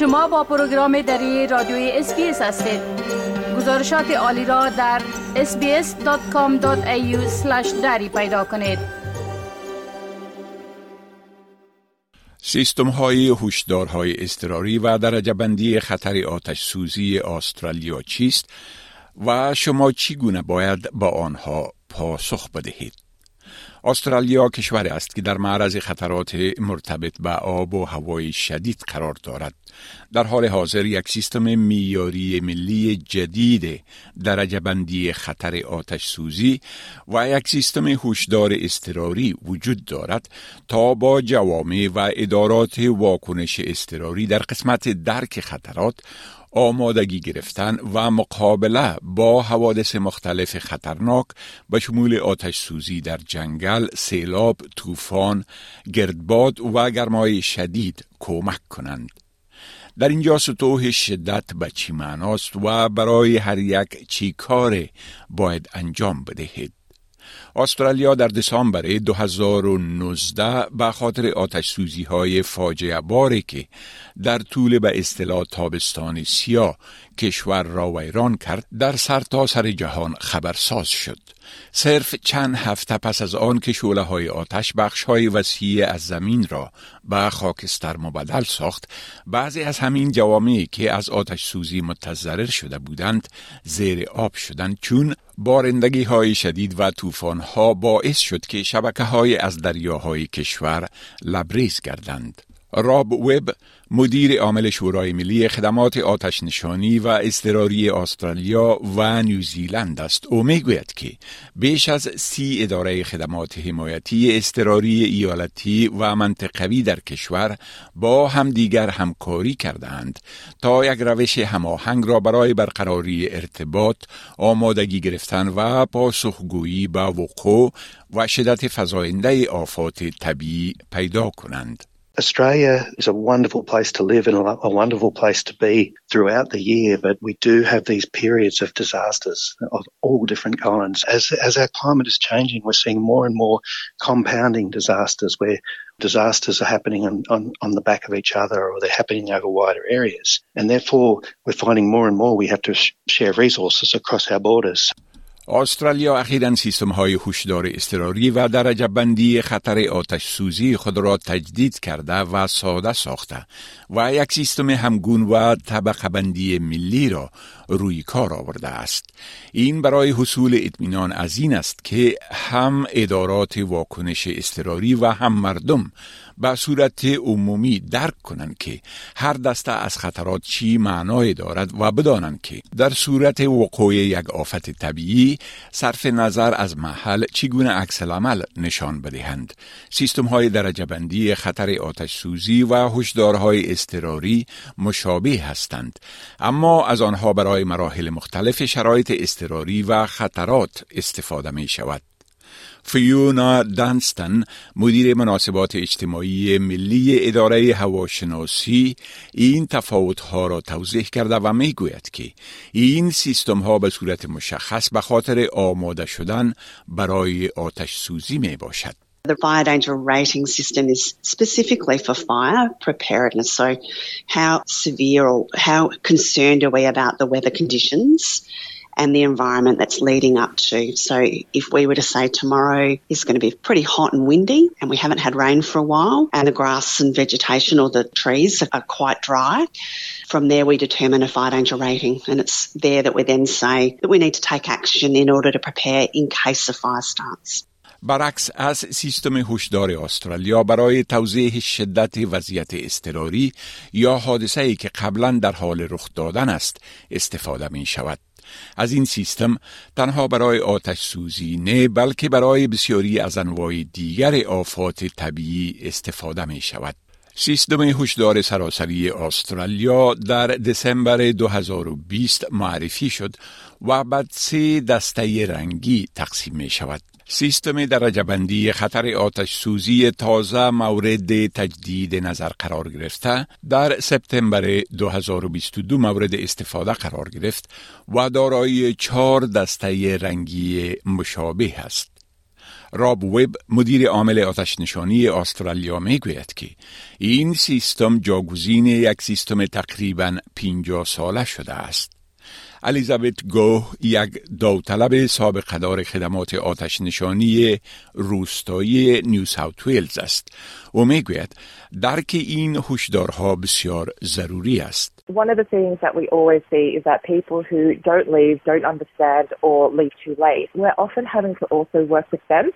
شما با پروگرام دری رادیوی SBS هستید گزارشات عالی را در sbs.com.au دری پیدا کنید سیستم های هوشدارهای اضطراری و درجه بندی خطر آتش سوزی استرالیا چیست و شما چگونه باید به آنها پاسخ بدهید؟ استرالیا کشوری است که در معرض خطرات مرتبط به آب و هوای شدید قرار دارد. در حال حاضر یک سیستم میاری ملی جدید درجه بندی خطر آتش سوزی و یک سیستم هوشدار اضطراری وجود دارد تا با جوامع و ادارات واکنش اضطراری در قسمت درک خطرات آمادگی گرفتن و مقابله با حوادث مختلف خطرناک به شمول آتش سوزی در جنگل، سیلاب، طوفان، گردباد و گرمای شدید کمک کنند. در اینجا سطوح شدت به چی معناست و برای هر یک چی کار باید انجام بدهید. استرالیا در دسامبر 2019 به خاطر آتش سوزی های فاجعه باری که در طول به اصطلاح تابستان سیاه کشور را ویران کرد در سرتاسر سر جهان خبرساز شد. صرف چند هفته پس از آن که شعله های آتش بخش های وسیع از زمین را به خاکستر مبدل ساخت بعضی از همین جوامعی که از آتش سوزی متضرر شده بودند زیر آب شدند چون بارندگی های شدید و طوفان ها باعث شد که شبکه های از دریاهای کشور لبریز گردند. راب وب مدیر عامل شورای ملی خدمات آتش نشانی و اضطراری استرالیا و نیوزیلند است. او می‌گوید که بیش از سی اداره خدمات حمایتی اضطراری ایالتی و منطقوی در کشور با همدیگر همکاری کردند تا یک روش هماهنگ را برای برقراری ارتباط آمادگی گرفتن و پاسخگویی به وقوع و شدت فزاینده آفات طبیعی پیدا کنند. Australia is a wonderful place to live and a wonderful place to be throughout the year, but we do have these periods of disasters of all different kinds. As, as our climate is changing, we're seeing more and more compounding disasters where disasters are happening on, on, on the back of each other or they're happening over wider areas. And therefore, we're finding more and more we have to sh- share resources across our borders. استرالیا اخیرا سیستم های هوشدار اضطراری و درجه بندی خطر آتش سوزی خود را تجدید کرده و ساده ساخته و یک سیستم همگون و طبقه بندی ملی را روی کار آورده است. این برای حصول اطمینان از این است که هم ادارات واکنش اضطراری و هم مردم به صورت عمومی درک کنند که هر دسته از خطرات چی معنای دارد و بدانند که در صورت وقوع یک آفت طبیعی صرف نظر از محل چگونه عکس عمل نشان بدهند. سیستم های درجه بندی خطر آتش سوزی و هشدارهای اضطراری مشابه هستند. اما از آنها برای مراحل مختلف شرایط اضطراری و خطرات استفاده می شود فیونا دانستن مدیر مناسبات اجتماعی ملی اداره هواشناسی این تفاوت ها را توضیح کرده و می گوید که این سیستم ها به صورت مشخص به خاطر آماده شدن برای آتش سوزی می باشد. The fire danger rating system is specifically for fire preparedness. So, how severe or how concerned are we about the weather conditions? and the environment that's leading up to. So if we were to say tomorrow is going to be pretty hot and windy and we haven't had rain for a while and the grass and vegetation or the trees are quite dry, from there we determine a fire danger rating and it's there that we then say that we need to take action in order to prepare in case a fire starts. برعکس از سیستم هوشدار استرالیا برای توضیح شدت وضعیت اضطراری یا حادثه ای که قبلا در حال رخ دادن است استفاده می شود. از این سیستم تنها برای آتش سوزی نه بلکه برای بسیاری از انواع دیگر آفات طبیعی استفاده می شود. سیستم هشدار سراسری استرالیا در دسامبر 2020 معرفی شد و بعد سه دسته رنگی تقسیم می شود. سیستم درجه بندی خطر آتش سوزی تازه مورد تجدید نظر قرار گرفته در سپتامبر 2022 مورد استفاده قرار گرفت و دارای چهار دسته رنگی مشابه است. راب وب مدیر عامل آتش نشانی استرالیا می‌گوید که این سیستم جاگزین یک سیستم تقریبا 50 ساله شده است. الیزابت گوه یک داوطلب سابق دار خدمات آتش نشانی روستایی نیو ساوت ویلز است و می‌گوید درک این هشدارها بسیار ضروری است. One of the things that we always see is that people who don't leave, don't understand, or leave too late, we're often having to also work with them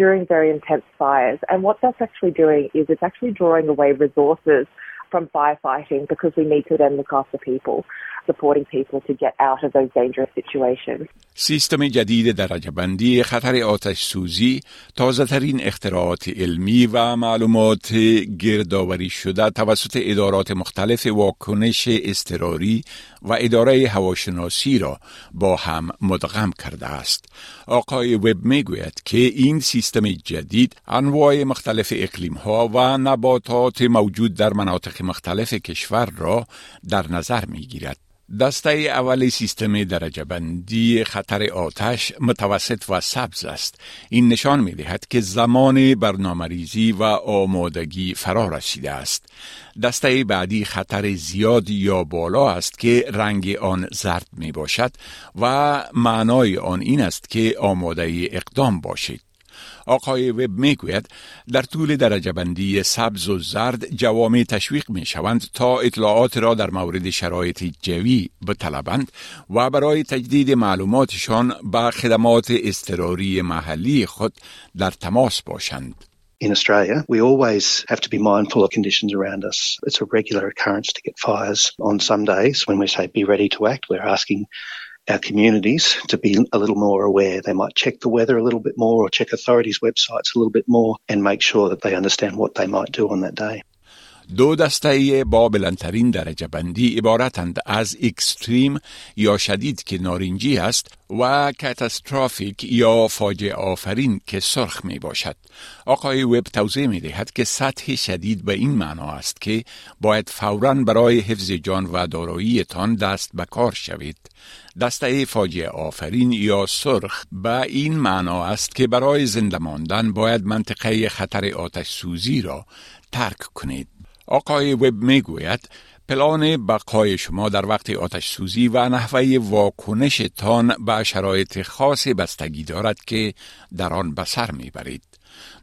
during very intense fires. And what that's actually doing is it's actually drawing away resources from firefighting because we need to then look after people. Supporting people to get out of those dangerous situations. سیستم جدید درجه بندی خطر آتش سوزی تازه ترین اختراعات علمی و معلومات گردآوری شده توسط ادارات مختلف واکنش اضطراری و اداره هواشناسی را با هم مدغم کرده است. آقای وب می‌گوید که این سیستم جدید انواع مختلف اقلیم ها و نباتات موجود در مناطق مختلف کشور را در نظر می گیرد. دسته اول سیستم درجه بندی خطر آتش متوسط و سبز است. این نشان می دهد که زمان برنامه و آمادگی فرا رسیده است. دسته بعدی خطر زیاد یا بالا است که رنگ آن زرد می باشد و معنای آن این است که آماده اقدام باشید. آقای وب می‌گوید در طول درجه بندی سبز و زرد جوامع تشویق می شوند تا اطلاعات را در مورد شرایط جوی بطلبند و برای تجدید معلوماتشان با خدمات اضطراری محلی خود در تماس باشند. In Australia, we always have to be mindful of conditions around us. It's a regular occurrence to get fires. On some days, when we say be ready to act, we're asking our communities to be a little more aware. They might check the weather a little bit more or check authorities' websites a little bit more and make sure that they understand what they might do on that day. دو دسته با بلندترین درجه بندی عبارتند از اکستریم یا شدید که نارنجی است و کاتاسترافیک یا فاجعه آفرین که سرخ می باشد. آقای وب توضیح می دهد که سطح شدید به این معنا است که باید فورا برای حفظ جان و داراییتان دست به کار شوید. دسته فاجعه آفرین یا سرخ به این معنا است که برای زنده ماندن باید منطقه خطر آتش سوزی را ترک کنید. آقای وب می‌گوید پلان بقای شما در وقت آتش سوزی و نحوه واکنشتان به شرایط خاص بستگی دارد که در آن به سر می‌برید.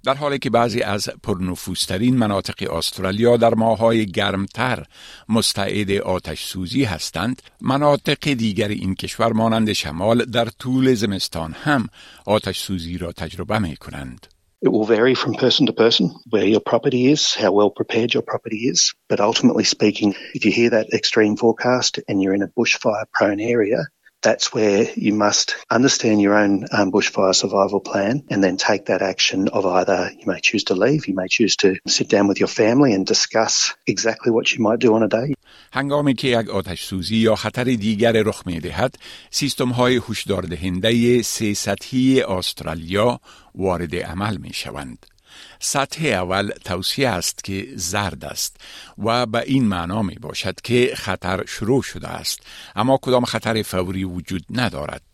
در حالی که بعضی از پرنفوسترین مناطق استرالیا در ماهای گرمتر مستعد آتش سوزی هستند مناطق دیگر این کشور مانند شمال در طول زمستان هم آتش سوزی را تجربه می کنند. It will vary from person to person where your property is, how well prepared your property is. But ultimately speaking, if you hear that extreme forecast and you're in a bushfire prone area, that's where you must understand your own um, bushfire survival plan and then take that action of either you may choose to leave, you may choose to sit down with your family and discuss exactly what you might do on a day. هنگامی که یک آتش سوزی یا خطر دیگر رخ می دهد، سیستم های هشدار دهنده سه سطحی استرالیا وارد عمل می شوند. سطح اول توصیه است که زرد است و به این معنا می باشد که خطر شروع شده است. اما کدام خطر فوری وجود ندارد؟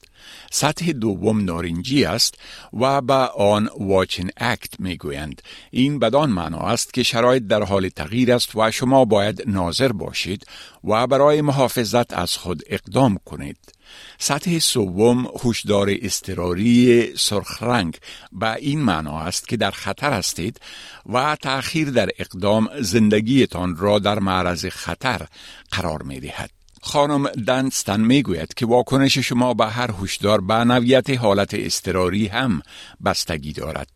سطح دوم نارنجی است و به آن واچن اکت می گویند. این بدان معنا است که شرایط در حال تغییر است و شما باید ناظر باشید و برای محافظت از خود اقدام کنید. سطح سوم هوشدار استراری سرخ رنگ به این معنا است که در خطر هستید و تأخیر در اقدام زندگیتان را در معرض خطر قرار می دهد. خانم دنستن می‌گوید که واکنش شما به هر هشدار به نویت حالت استراری هم بستگی دارد.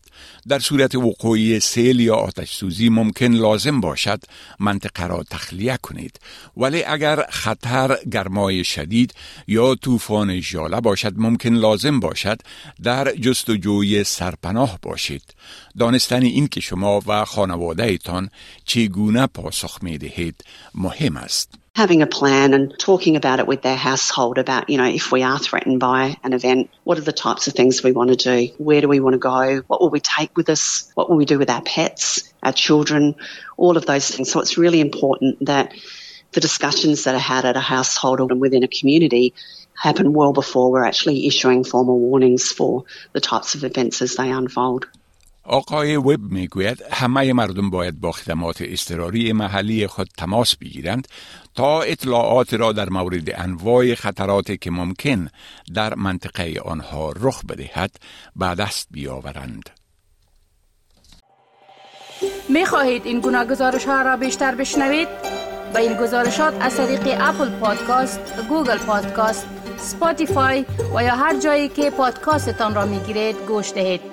در صورت وقوعی سیل یا آتش سوزی ممکن لازم باشد منطقه را تخلیه کنید. ولی اگر خطر گرمای شدید یا طوفان ژاله باشد ممکن لازم باشد در جستجوی سرپناه باشید. دانستن این که شما و خانواده ایتان چگونه پاسخ می دهید مهم است. Having a plan and talking about it with their household about, you know, if we are threatened by an event, what are the types of things we want to do? Where do we want to go? What will we take with us? What will we do with our pets, our children, all of those things. So it's really important that the discussions that are had at a household and within a community happen well before we're actually issuing formal warnings for the types of events as they unfold. آقای وب می‌گوید همه مردم باید با خدمات اضطراری محلی خود تماس بگیرند تا اطلاعات را در مورد انواع خطراتی که ممکن در منطقه آنها رخ بدهد به دست بیاورند. می خواهید این گونه گزارش ها را بیشتر بشنوید؟ با این گزارشات از طریق Apple Podcast، Google Podcast، Spotify و یا هر جایی که پادکاستتان را می گیرید گوش دهید.